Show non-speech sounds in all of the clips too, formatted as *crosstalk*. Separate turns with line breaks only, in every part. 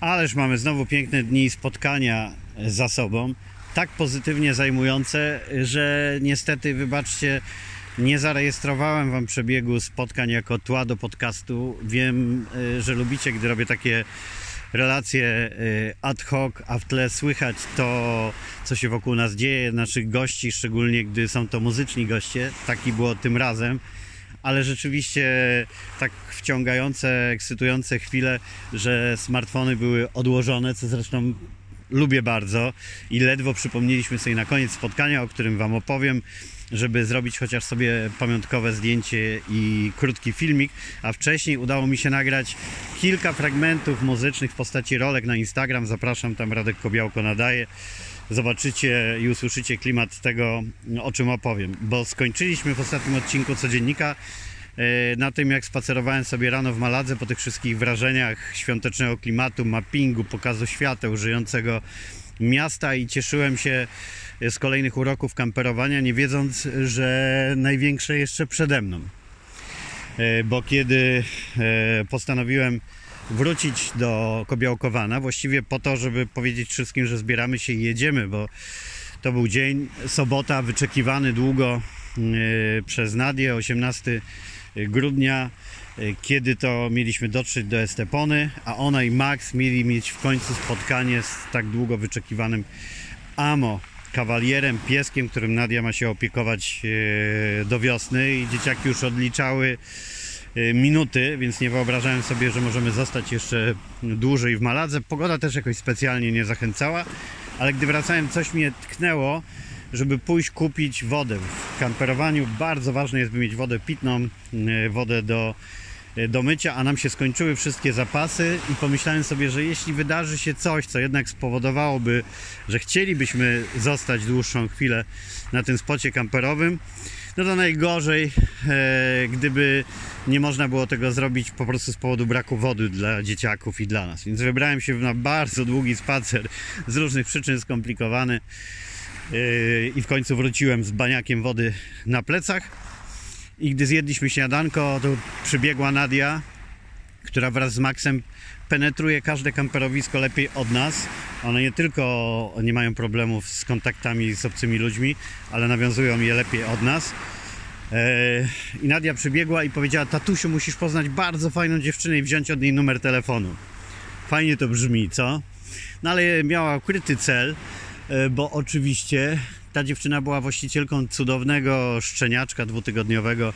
Ależ mamy znowu piękne dni spotkania za sobą. Tak pozytywnie zajmujące, że niestety, wybaczcie, nie zarejestrowałem Wam przebiegu spotkań jako tła do podcastu. Wiem, y, że lubicie, gdy robię takie relacje y, ad hoc, a w tle słychać to, co się wokół nas dzieje, naszych gości, szczególnie gdy są to muzyczni goście. Taki było tym razem ale rzeczywiście tak wciągające, ekscytujące chwile, że smartfony były odłożone, co zresztą lubię bardzo i ledwo przypomnieliśmy sobie na koniec spotkania, o którym Wam opowiem, żeby zrobić chociaż sobie pamiątkowe zdjęcie i krótki filmik, a wcześniej udało mi się nagrać kilka fragmentów muzycznych w postaci rolek na Instagram. Zapraszam, tam Radek Kobiałko nadaje. Zobaczycie i usłyszycie klimat tego, o czym opowiem, bo skończyliśmy w ostatnim odcinku codziennika e, na tym, jak spacerowałem sobie rano w Maladze po tych wszystkich wrażeniach świątecznego klimatu, mappingu, pokazu świateł, żyjącego miasta i cieszyłem się z kolejnych uroków kamperowania, nie wiedząc, że największe jeszcze przede mną. E, Bo kiedy e, postanowiłem wrócić do Kobiałkowana, właściwie po to, żeby powiedzieć wszystkim, że zbieramy się i jedziemy, bo to był dzień, sobota, wyczekiwany długo e, przez Nadię, 18 grudnia, e, kiedy to mieliśmy dotrzeć do Estepony, a ona i Max mieli mieć w końcu spotkanie z tak długo wyczekiwanym Amo, kawalierem, pieskiem, którym Nadia ma się opiekować e, do wiosny. I dzieciaki już odliczały minuty, więc nie wyobrażałem sobie, że możemy zostać jeszcze dłużej w Maladze. Pogoda też jakoś specjalnie nie zachęcała, ale gdy wracałem, coś mnie tknęło, żeby pójść kupić wodę. W kamperowaniu bardzo ważne jest, by mieć wodę pitną, e, wodę do, e, do mycia, a nam się skończyły wszystkie zapasy i pomyślałem sobie, że jeśli wydarzy się coś, co jednak spowodowałoby, że chcielibyśmy zostać dłuższą chwilę na tym spocie kamperowym, no to najgorzej, e, gdyby nie można było tego zrobić po prostu z powodu braku wody dla dzieciaków i dla nas. Więc wybrałem się na bardzo długi spacer, z różnych przyczyn skomplikowany. Yy, i w końcu wróciłem z baniakiem wody na plecach. I gdy zjedliśmy śniadanko, to przybiegła Nadia, która wraz z Maxem penetruje każde kamperowisko lepiej od nas. One nie tylko nie mają problemów z kontaktami z obcymi ludźmi, ale nawiązują je lepiej od nas. Yy, I Nadia przybiegła i powiedziała: Tatusiu, musisz poznać bardzo fajną dziewczynę i wziąć od niej numer telefonu. Fajnie to brzmi, co? No ale miała ukryty cel, e, bo oczywiście ta dziewczyna była właścicielką cudownego szczeniaczka dwutygodniowego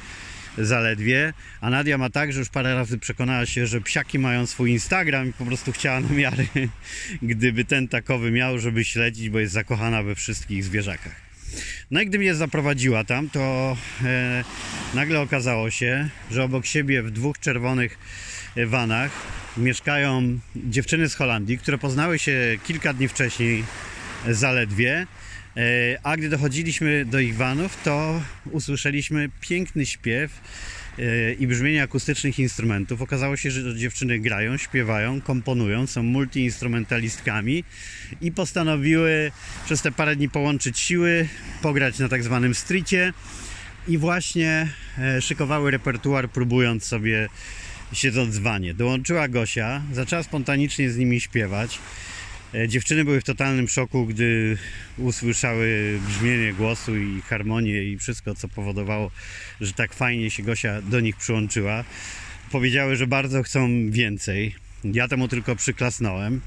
zaledwie, a Nadia ma tak, że już parę razy przekonała się, że psiaki mają swój Instagram i po prostu chciała namiary, *laughs* gdyby ten takowy miał, żeby śledzić, bo jest zakochana we wszystkich zwierzakach. No i gdy mnie zaprowadziła tam, to e, nagle okazało się, że obok siebie w dwóch czerwonych e, vanach mieszkają dziewczyny z Holandii, które poznały się kilka dni wcześniej zaledwie. E, A gdy dochodziliśmy do ich vanów, to usłyszeliśmy piękny śpiew e, i brzmienie akustycznych instrumentów. Okazało się, że dziewczyny grają, śpiewają, komponują, są multiinstrumentalistkami i postanowiły przez te parę dni połączyć siły, pograć na tak zwanym streetie i właśnie e, szykowały repertuar, próbując sobie siedząc w wanie. Dołączyła Gosia, zaczęła spontanicznie z nimi śpiewać. E, Dziewczyny były w totalnym szoku, gdy usłyszały brzmienie głosu i harmonię i wszystko, co powodowało, że tak fajnie się Gosia do nich przyłączyła. Powiedziały, że bardzo chcą więcej. Ja temu tylko przyklasnąłem.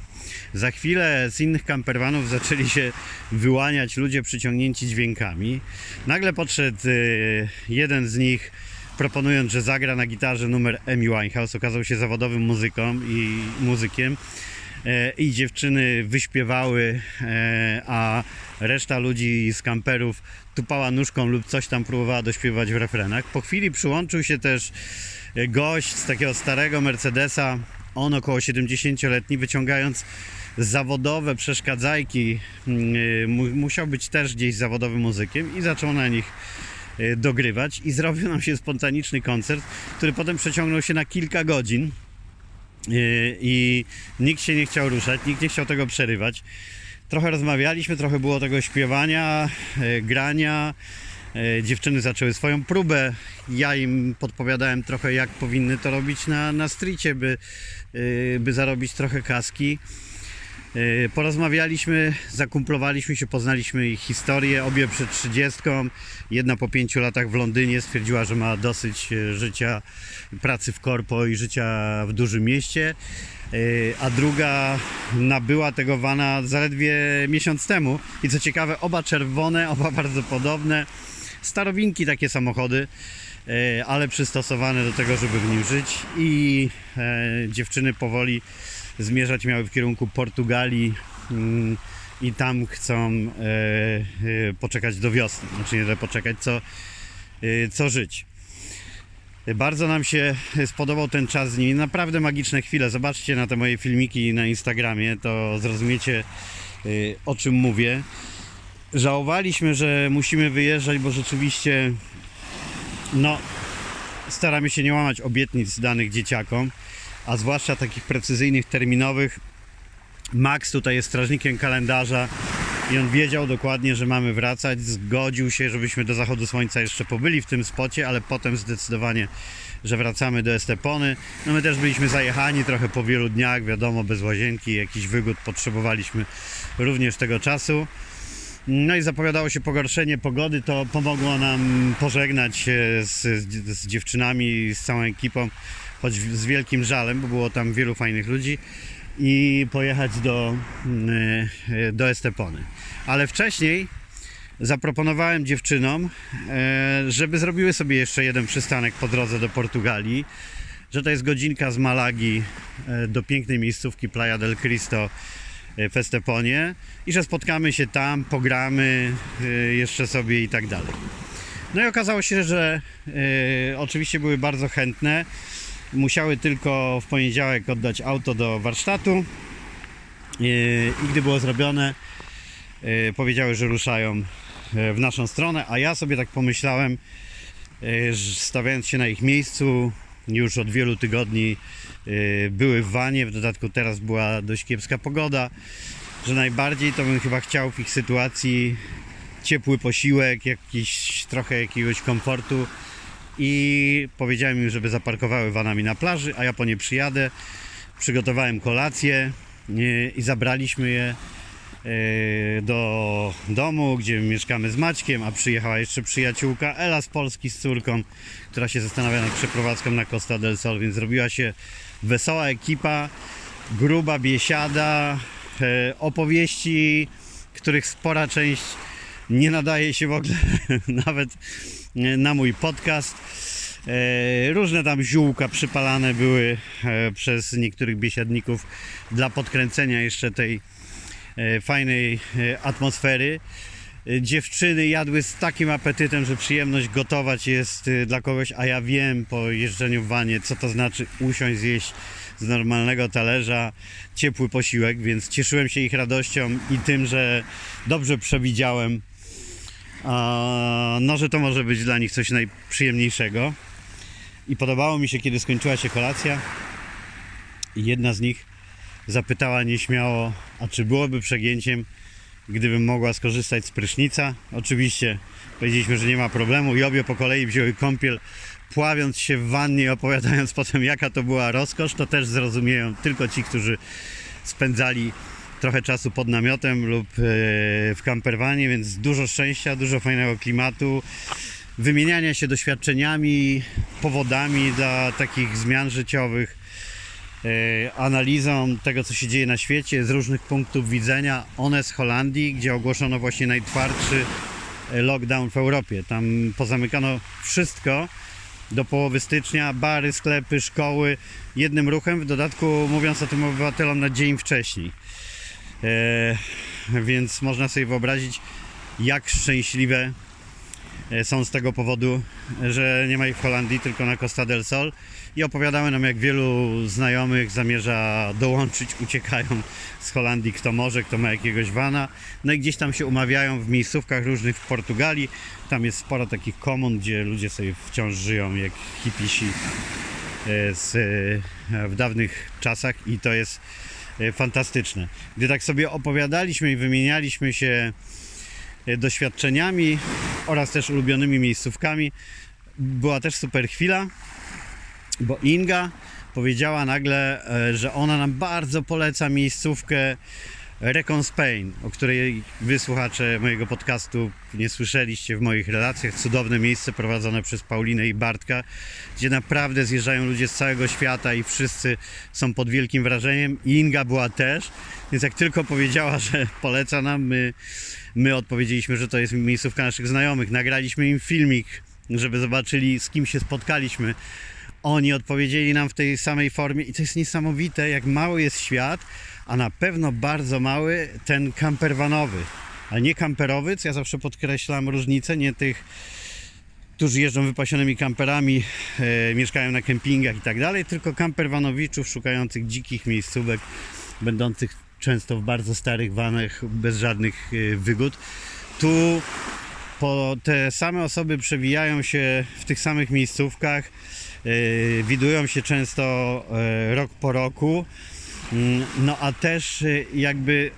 Za chwilę z innych campervanów zaczęli się wyłaniać ludzie przyciągnięci dźwiękami. Nagle podszedł e, jeden z nich, proponując, że zagra na gitarze numer Amy Winehouse. Okazał się zawodowym muzyką i muzykiem i dziewczyny wyśpiewały, e, a reszta ludzi z kamperów tupała nóżką lub coś tam próbowała dośpiewać w refrenach. Po chwili przyłączył się też e, gość z takiego starego Mercedesa, on około 70-letni, wyciągając zawodowe przeszkadzajki, mm, e, mu- musiał być też gdzieś zawodowym muzykiem i zaczął na nich e, dogrywać i zrobił nam się spontaniczny koncert, który potem przeciągnął się na kilka godzin. Yy, i nikt się nie chciał ruszać, nikt nie chciał tego przerywać. Trochę rozmawialiśmy, trochę było tego śpiewania, yy, grania, E, Dziewczyny zaczęły swoją próbę. Ja im podpowiadałem trochę, jak powinny to robić na, na streetie, by, by zarobić trochę kaski. E, Porozmawialiśmy, zakumplowaliśmy się, poznaliśmy ich historię, obie przed 30. Jedna po pięciu latach w Londynie stwierdziła, że ma dosyć e, życia, pracy w korpo i życia w dużym mieście. E, A druga nabyła tego vana zaledwie miesiąc temu. I co ciekawe, oba czerwone, *laughs* oba bardzo podobne. Starowinki takie samochody, ale przystosowane do tego, żeby w nim żyć. I e, dziewczyny powoli zmierzać miały w kierunku Portugalii mm, i tam chcą e, e, poczekać do wiosny. Znaczy nie poczekać, co, e, co żyć. Bardzo nam się spodobał ten czas z nimi. Naprawdę magiczne chwile. Zobaczcie na te moje filmiki na Instagramie, to zrozumiecie o czym mówię. Żałowaliśmy, że musimy wyjeżdżać, bo rzeczywiście no, staramy się nie łamać obietnic danych dzieciakom, a zwłaszcza takich precyzyjnych, terminowych. Max tutaj jest strażnikiem kalendarza i on wiedział dokładnie, że mamy wracać. Zgodził się, żebyśmy do zachodu słońca jeszcze pobyli w tym spocie, ale potem zdecydowanie, że wracamy do Estepony. No my też byliśmy zajechani trochę po wielu dniach, wiadomo, bez łazienki, jakichś wygód potrzebowaliśmy również tego czasu. No i zapowiadało się pogorszenie pogody, to pomogło nam pożegnać się z, z dziewczynami, z całą ekipą, choć z wielkim żalem, bo było tam wielu fajnych ludzi i pojechać do, mm, e, do Estepony. Ale wcześniej zaproponowałem dziewczynom, e, żeby zrobiły sobie jeszcze jeden przystanek po drodze do Portugalii, że to jest godzinka z Malagi e, do pięknej miejscówki Playa del Cristo w Esteponie i że spotkamy się tam, pogramy jeszcze sobie i tak dalej. No i okazało się, że oczywiście były bardzo chętne. Musiały tylko w poniedziałek oddać auto do warsztatu. I gdy było zrobione, e, powiedziały, że ruszają e, w naszą stronę, a ja sobie tak pomyślałem, e, że stawiając się na ich miejscu, już od wielu tygodni były w wanie, w dodatku teraz była dość kiepska pogoda, że najbardziej to bym chyba chciał w ich sytuacji ciepły posiłek, jakiś trochę jakiegoś komfortu i powiedziałem im, żeby zaparkowały vanami na plaży, a ja po nie przyjadę. Przygotowałem kolację i zabraliśmy je e, do domu, gdzie mieszkamy z Maćkiem, a przyjechała jeszcze przyjaciółka Ela z Polski z córką, która się zastanawia nad przeprowadzką na Costa del Sol, więc zrobiła się wesoła ekipa, gruba biesiada, e, opowieści, których spora część nie nadaje się w ogóle *laughs* nawet na mój podcast. E, Różne tam ziółka przypalane były e, przez niektórych biesiadników dla podkręcenia jeszcze tej e, fajnej atmosfery. Dziewczyny jadły z takim apetytem, że przyjemność gotować jest dla kogoś, a ja wiem po jeżdżeniu w wanie, co to znaczy usiąść, zjeść z normalnego talerza ciepły posiłek, więc cieszyłem się ich radością i tym, że dobrze przewidziałem, a, no, że to może być dla nich coś najprzyjemniejszego. I podobało mi się, kiedy skończyła się kolacja jedna z nich zapytała nieśmiało, a czy byłoby przegięciem, gdybym mogła skorzystać z prysznica. Oczywiście powiedzieliśmy, że nie ma problemu i obie po kolei wzięły kąpiel, pławiąc się w wannie opowiadając *laughs* potem, jaka to była rozkosz. To też zrozumieją tylko ci, którzy spędzali trochę czasu pod namiotem lub e, w camperwanie, więc dużo szczęścia, dużo fajnego klimatu, wymieniania się doświadczeniami, powodami dla takich zmian życiowych, e, analizą tego, co się dzieje na świecie z różnych punktów widzenia. One z Holandii, gdzie ogłoszono właśnie najtwardszy e, lockdown w Europie. Tam pozamykano wszystko do połowy stycznia, bary, sklepy, szkoły, jednym ruchem, w dodatku mówiąc o tym obywatelom na dzień wcześniej. E, więc można sobie wyobrazić, jak szczęśliwe e, są z tego powodu, że nie ma ich w Holandii, tylko na Costa del Sol. I opowiadały nam, jak wielu znajomych zamierza dołączyć, uciekają z Holandii, kto może, kto ma jakiegoś vana. No i gdzieś tam się umawiają w miejscówkach różnych w Portugalii. Tam jest sporo takich komun, gdzie ludzie sobie wciąż żyją jak hipisi e, z, w dawnych czasach i to jest fantastyczne. Gdy tak sobie opowiadaliśmy i wymienialiśmy się e, doświadczeniami oraz też ulubionymi miejscówkami. Była też super chwila, bo Inga powiedziała nagle, e, że ona nam bardzo poleca miejscówkę Recon Spain, o której wy słuchacze mojego podcastu nie słyszeliście w moich relacjach. Cudowne miejsce prowadzone przez Paulinę i Bartka, gdzie naprawdę zjeżdżają ludzie z całego świata i wszyscy są pod wielkim wrażeniem. I Inga była też, więc jak tylko powiedziała, że poleca nam, my, my odpowiedzieliśmy, że to jest miejscówka naszych znajomych. Nagraliśmy im filmik, żeby zobaczyli z kim się spotkaliśmy. Oni odpowiedzieli nam w tej samej formie i to jest niesamowite, jak mały jest świat, a na pewno bardzo mały ten campervanowy, ale nie kamperowy, co ja zawsze podkreślam różnicę, nie tych, którzy jeżdżą wypasionymi kamperami, e, mieszkają na kempingach i tak dalej, tylko campervanowiczów szukających dzikich miejscówek, będących często w bardzo starych vanach, bez żadnych e, wygód. Tu po te same osoby przewijają się w tych samych miejscówkach, e, widują się często e, rok po roku. Mm, No a też y, jakby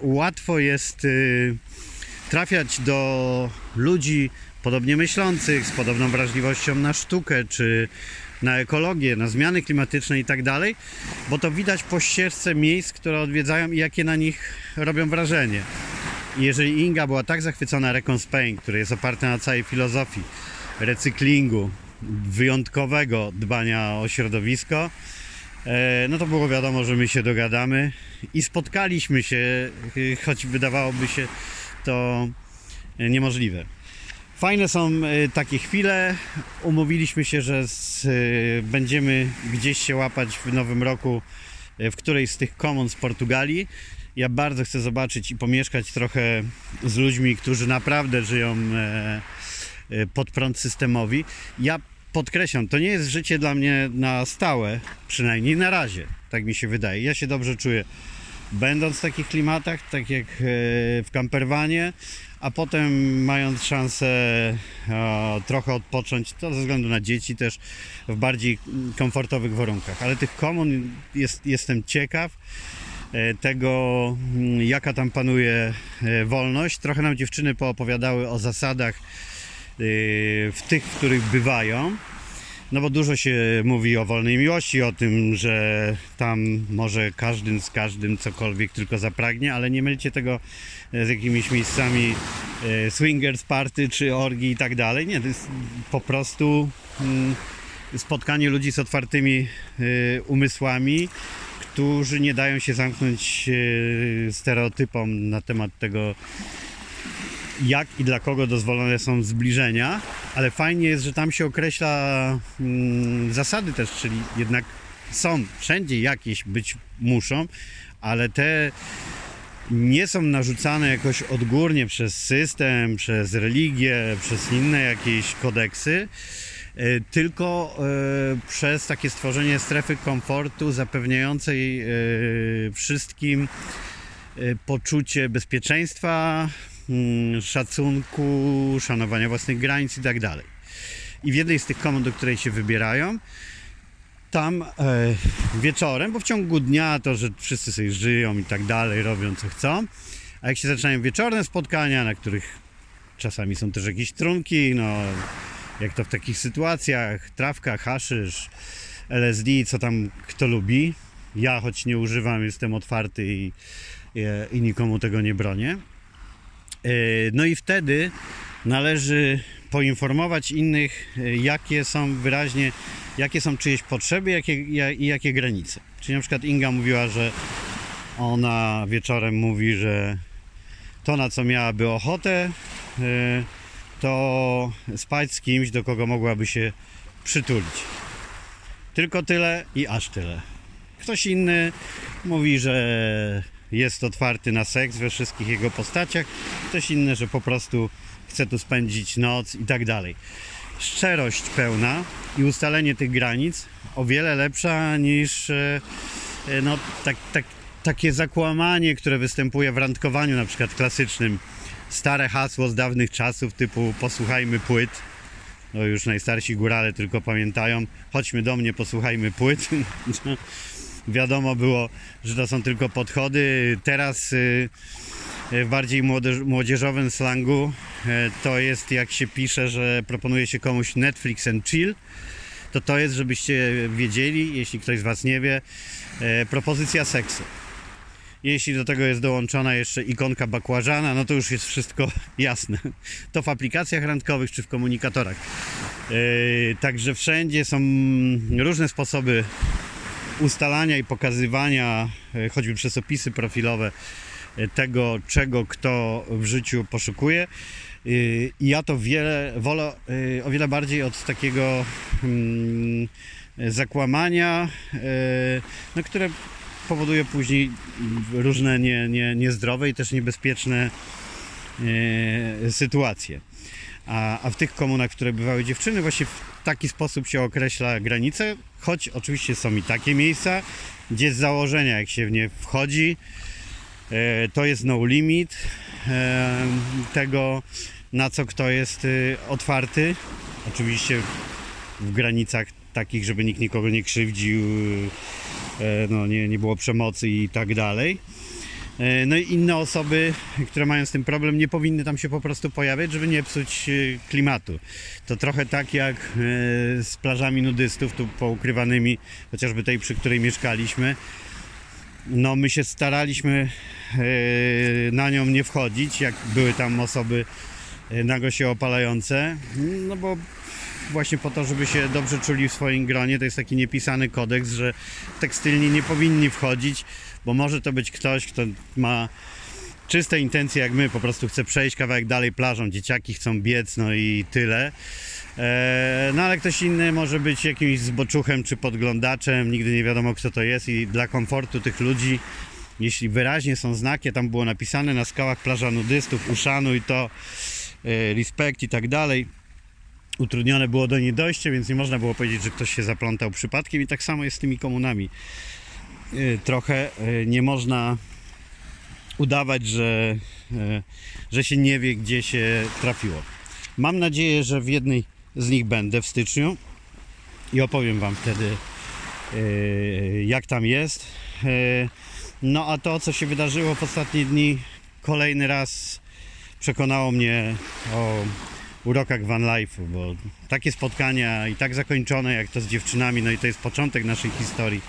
łatwo jest y, trafiać do ludzi podobnie myślących, z podobną wrażliwością na sztukę, czy na ekologię, na zmiany klimatyczne i tak dalej, bo to widać po ścieżce miejsc, które odwiedzają i jakie na nich robią wrażenie. Jeżeli Inga była tak zachwycona Recon Spain, który jest oparty na całej filozofii recyklingu, wyjątkowego dbania o środowisko, no to było wiadomo, że my się dogadamy i spotkaliśmy się, y, choć wydawałoby się to e, niemożliwe. Fajne są e, takie chwile. Umówiliśmy się, że z, e, będziemy gdzieś się łapać w nowym roku e, w którejś z tych komon z Portugalii. Ja bardzo chcę zobaczyć i pomieszkać trochę z ludźmi, którzy naprawdę żyją e, e, pod prąd systemowi. Ja podkreślam, to nie jest życie dla mnie na stałe, przynajmniej na razie, tak mi się wydaje. Ja się dobrze czuję będąc w takich klimatach, tak jak e, w camperwanie, a potem mając szansę e, trochę odpocząć, to ze względu na dzieci też w bardziej komfortowych warunkach. Ale tych komun jest, jestem ciekaw e, tego, mm, jaka tam panuje wolność. Trochę nam dziewczyny poopowiadały o zasadach w tych, w których bywają. No bo dużo się mówi o wolnej miłości, o tym, że tam może każdy z każdym cokolwiek tylko zapragnie, ale nie mylcie tego z jakimiś miejscami e, swingers party czy orgi i tak dalej. Nie, to jest po prostu mm, spotkanie ludzi z otwartymi e, umysłami, którzy nie dają się zamknąć stereotypom na temat tego, jak i dla kogo dozwolone są zbliżenia, ale fajnie jest, że tam się określa mm, zasady też, czyli jednak są wszędzie jakieś być muszą, ale te nie są narzucane jakoś odgórnie przez system, przez religię, przez inne jakieś kodeksy, e, tylko e, przez takie stworzenie strefy komfortu zapewniającej e, wszystkim poczucie bezpieczeństwa, szacunku, szanowania własnych granic i tak dalej. I w jednej z tych komend, do której się wybierają, tam e, wieczorem, bo w ciągu dnia to, że wszyscy sobie żyją i tak dalej, robią co chcą, a jak się zaczynają wieczorne spotkania, na których czasami są też jakieś trunki, no jak to w takich sytuacjach, trawka, haszysz, LSD, co tam kto lubi. Ja choć nie używam, jestem otwarty i, i, i nikomu tego nie bronię. E, No i wtedy należy poinformować innych, e, jakie są wyraźnie, jakie są czyjeś potrzeby jakie, ja- i jakie granice. Czyli na przykład Inga mówiła, że ona wieczorem mówi, że to na co miałaby ochotę, e, to spać z kimś, do kogo mogłaby się przytulić. Tylko tyle i aż tyle. Ktoś inny mówi, że jest otwarty na seks we wszystkich jego postaciach, ktoś inny, że po prostu chce tu spędzić noc i tak dalej. Szczerość pełna i ustalenie tych granic o wiele lepsza niż e, e, no, tak, tak, takie zakłamanie, które występuje w randkowaniu na przykład klasycznym. Stare hasło z dawnych czasów typu posłuchajmy płyt. No już najstarsi górale tylko pamiętają. Chodźmy do mnie, posłuchajmy płyt. *laughs* wiadomo było, że to są tylko podchody. Teraz y, e, w bardziej młodzież- młodzieżowym slangu e, to jest jak się pisze, że proponuje się komuś Netflix and chill, to to jest, żebyście wiedzieli, jeśli ktoś z Was nie wie, propozycja seksu. Jeśli do tego jest dołączona jeszcze ikonka bakłażana, no to już jest wszystko *laughs* jasne. To w aplikacjach randkowych czy w komunikatorach. Yy, Także wszędzie są różne sposoby ustalania i pokazywania, e, choćby przez opisy profilowe, e, tego, czego kto w życiu poszukuje. I ja to wiele, wolę o wiele bardziej od takiego mm, zakłamania, no, które powoduje później różne nie, nie, niezdrowe i też niebezpieczne e, sytuacje. A, a w tych komunach, w których bywały dziewczyny, właśnie w taki sposób się określa granice, choć oczywiście są i takie miejsca, gdzie z założenia, jak się w nie wchodzi, e, to jest no limit e, tego, na co kto jest e, otwarty. Oczywiście w granicach takich, żeby nikt nikogo nie krzywdził, no, nie, nie było przemocy i tak dalej. E, No i inne osoby, które mają z tym problem, nie powinny tam się po prostu pojawiać, żeby nie psuć e, klimatu. To trochę tak jak e, z plażami nudystów, tu poukrywanymi, chociażby tej, przy której mieszkaliśmy. No my się staraliśmy na nią nie wchodzić, jak były tam osoby nago się opalające, no bo właśnie po to, żeby się dobrze czuli w swoim gronie. To jest taki niepisany kodeks, że tekstylni nie powinni wchodzić, bo może to być ktoś, kto ma czyste intencje jak my, po prostu chce przejść kawałek dalej plażą, dzieciaki chcą biec, no i tyle. Eee, No ale ktoś inny może być jakimś zboczuchem czy podglądaczem, nigdy nie wiadomo kto to jest i dla komfortu tych ludzi, jeśli wyraźnie są znaki, tam było napisane na skałach plaża nudystów, uszanuj to, e, respekt i tak dalej, utrudnione było do niej dojście, więc nie można było powiedzieć, że ktoś się zaplątał przypadkiem i tak samo jest z tymi komunami. Y, Trochę y, nie można udawać, że, y, że się nie wie, gdzie się trafiło. Mam nadzieję, że w jednej z nich będę w styczniu i opowiem Wam wtedy, jak tam jest. No a to, co się wydarzyło w ostatnie dni, kolejny raz przekonało mnie o urokach van life'u, bo takie spotkania i tak zakończone jak to z dziewczynami, no i to jest początek naszej historii,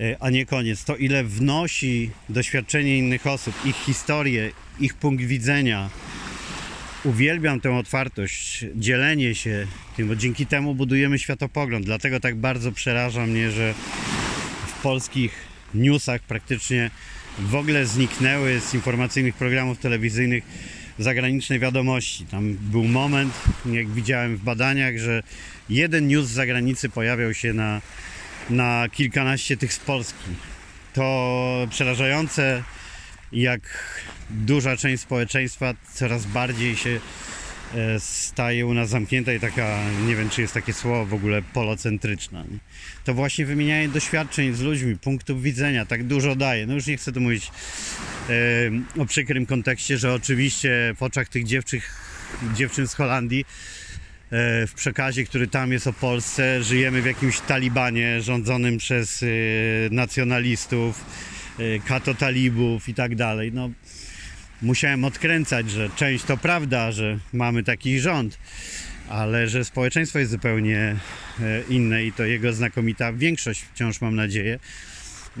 e, a nie koniec. To ile wnosi doświadczenie innych osób, ich historię, ich punkt widzenia. Uwielbiam tę otwartość, dzielenie się tym, bo dzięki temu budujemy światopogląd. Dlatego tak bardzo przeraża mnie, że w polskich newsach praktycznie w ogóle zniknęły z informacyjnych programów telewizyjnych zagraniczne wiadomości. Tam był moment, jak widziałem w badaniach, że jeden news z zagranicy pojawiał się na, na kilkanaście tych z Polski. To przerażające, jak duża część społeczeństwa coraz bardziej się staje u nas zamknięta i taka, nie wiem czy jest takie słowo w ogóle, polocentryczna. To właśnie wymienianie doświadczeń z ludźmi, punktów widzenia, tak dużo daje. No już nie chcę tu mówić e, o przykrym kontekście, że oczywiście w oczach tych dziewczyn, dziewczyn z Holandii e, w przekazie, który tam jest o Polsce, żyjemy w jakimś talibanie rządzonym przez e, nacjonalistów, e, katotalibów i tak dalej. No, musiałem odkręcać, że część to prawda, że mamy taki rząd, ale że społeczeństwo jest zupełnie e, inne i to jego znakomita większość wciąż mam nadzieję.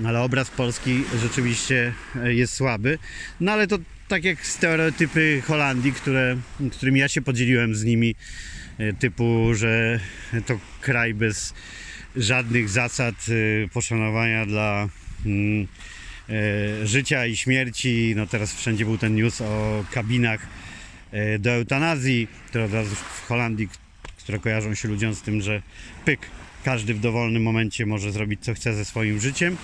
Ale obraz Polski rzeczywiście e, jest słaby. No ale to tak jak stereotypy Holandii, które, którymi ja się podzieliłem z nimi, e, typu, że to kraj bez żadnych zasad poszanowania dla mm, życia i śmierci. No teraz wszędzie był ten news o kabinach e, do eutanazji, które od razu w Holandii, które kojarzą się ludziom z tym, że pyk, każdy w dowolnym momencie może zrobić co chce ze swoim życiem.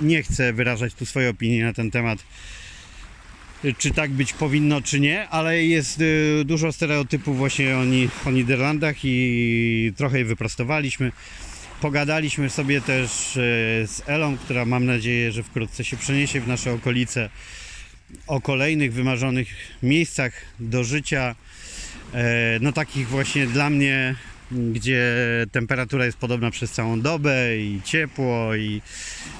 Nie chcę wyrażać tu swojej opinii na ten temat, czy tak być powinno, czy nie, ale jest y, dużo stereotypów właśnie o, o Niderlandach i trochę je wyprostowaliśmy. Pogadaliśmy sobie też y, z Elą, która mam nadzieję, że wkrótce się przeniesie w nasze okolice o kolejnych wymarzonych miejscach do życia. E, No takich właśnie dla mnie, gdzie temperatura jest podobna przez całą dobę i ciepło i,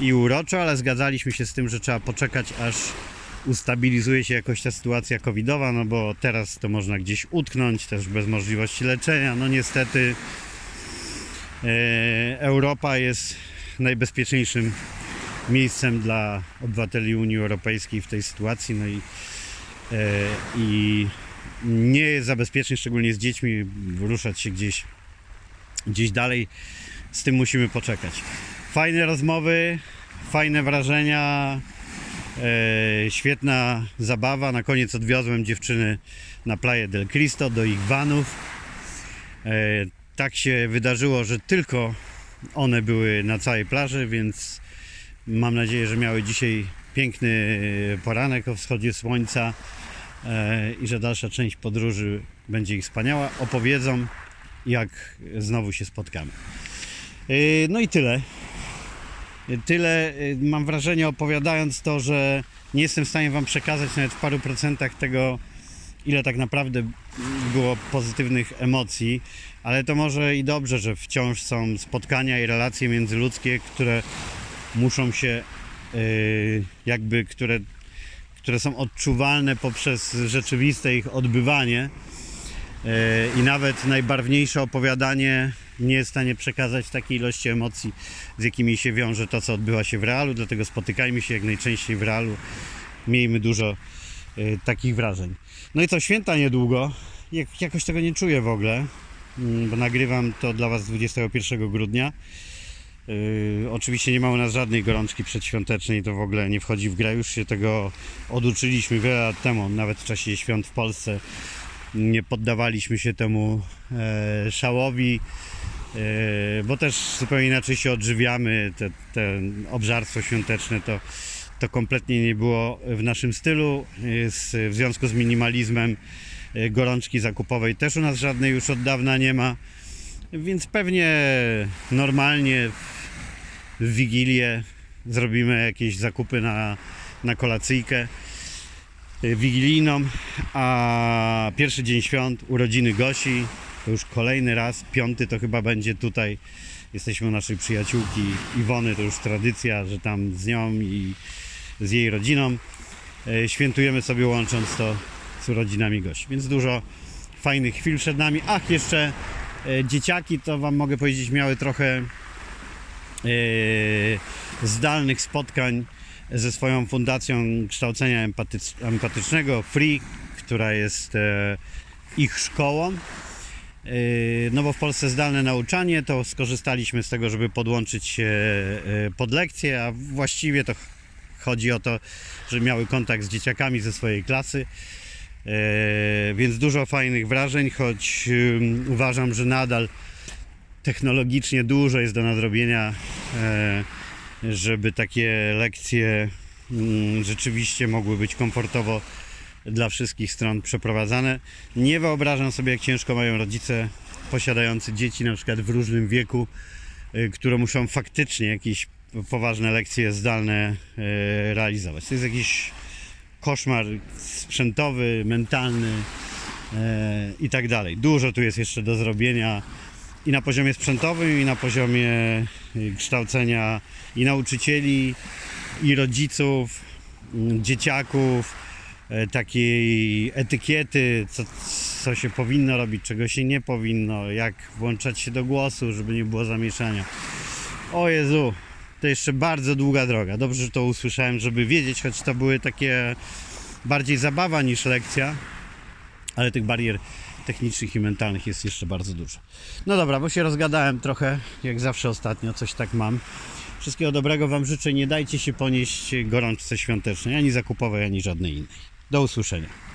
i uroczo, ale zgadzaliśmy się z tym, że trzeba poczekać aż ustabilizuje się jakoś ta sytuacja covidowa, no bo teraz to można gdzieś utknąć, też bez możliwości leczenia. No niestety e, Europa jest najbezpieczniejszym miejscem dla obywateli Unii Europejskiej w tej sytuacji, no i, e, i nie jest za bezpiecznie, szczególnie z dziećmi, ruszać się gdzieś, gdzieś dalej. Z tym musimy poczekać. Fajne rozmowy, fajne wrażenia, e, świetna zabawa. Na koniec odwiozłem dziewczyny na Playa del Cristo do ich vanów. E, tak się wydarzyło, że tylko one były na całej plaży, więc mam nadzieję, że miały dzisiaj piękny poranek o wschodzie słońca e, i że dalsza część podróży będzie ich wspaniała. Opowiedzą, jak znowu się spotkamy. E, No i tyle. Tyle mam wrażenie opowiadając to, że nie jestem w stanie Wam przekazać nawet w paru procentach tego, ile tak naprawdę było pozytywnych emocji, ale to może i dobrze, że wciąż są spotkania i relacje międzyludzkie, które muszą się y, jakby, które, które są odczuwalne poprzez rzeczywiste ich odbywanie y, i nawet najbarwniejsze opowiadanie nie jest w stanie przekazać takiej ilości emocji, z jakimi się wiąże to, co odbywa się w realu, dlatego spotykajmy się jak najczęściej w realu, miejmy dużo y, takich wrażeń. No i co, święta niedługo, jak, jakoś tego nie czuję w ogóle, bo nagrywam to dla Was 21 grudnia. Yy, oczywiście nie ma u nas żadnej gorączki przedświątecznej, to w ogóle nie wchodzi w grę. Już się tego oduczyliśmy wiele lat temu, nawet w czasie świąt w Polsce. Nie poddawaliśmy się temu e, szałowi, e, bo też zupełnie inaczej się odżywiamy. Te, te obżarstwo świąteczne to, to kompletnie nie było w naszym stylu. Jest, w związku z minimalizmem e, gorączki zakupowej. Też u nas żadnej już od dawna nie ma. Więc pewnie normalnie w Wigilię zrobimy jakieś zakupy na, na kolacyjkę y, wigilijną, a pierwszy dzień świąt, urodziny Gosi, to już kolejny raz, piąty to chyba będzie tutaj. Jesteśmy u naszej przyjaciółki Iwony, to już tradycja, że tam z nią i z jej rodziną y, świętujemy sobie łącząc to z urodzinami Gosi. Więc dużo fajnych chwil przed nami. Ach, jeszcze e, dzieciaki, to Wam mogę powiedzieć, miały trochę e, zdalnych spotkań ze swoją fundacją kształcenia empatycz- empatycznego Free, która jest e, ich szkołą. E, No bo w Polsce zdalne nauczanie, to skorzystaliśmy z tego, żeby podłączyć się e, pod lekcję, a właściwie to ch- chodzi o to, że miały kontakt z dzieciakami ze swojej klasy. E, więc dużo fajnych wrażeń, choć uważam, że nadal technologicznie dużo jest do nadrobienia, e, żeby takie lekcje rzeczywiście mogły być komfortowo dla wszystkich stron przeprowadzane. Nie wyobrażam sobie, jak ciężko mają rodzice posiadający dzieci na przykład w różnym wieku, y, które muszą faktycznie jakieś poważne lekcje zdalne e, realizować. To jest jakiś koszmar sprzętowy, mentalny e, i tak dalej. Dużo tu jest jeszcze do zrobienia i na poziomie sprzętowym, i na poziomie y, kształcenia i nauczycieli, i rodziców, mm, dzieciaków, e, takiej etykiety, co, co się powinno robić, czego się nie powinno, jak włączać się do głosu, żeby nie było zamieszania. O Jezu, to jeszcze bardzo długa droga. Dobrze, że to usłyszałem, żeby wiedzieć, choć to były takie bardziej zabawa niż lekcja, ale tych barier technicznych i mentalnych jest jeszcze bardzo dużo. No dobra, bo się rozgadałem trochę, jak zawsze ostatnio, coś tak mam. Wszystkiego dobrego Wam życzę. Nie dajcie się ponieść gorączce świątecznej, ani zakupowej, ani żadnej innej. Do usłyszenia.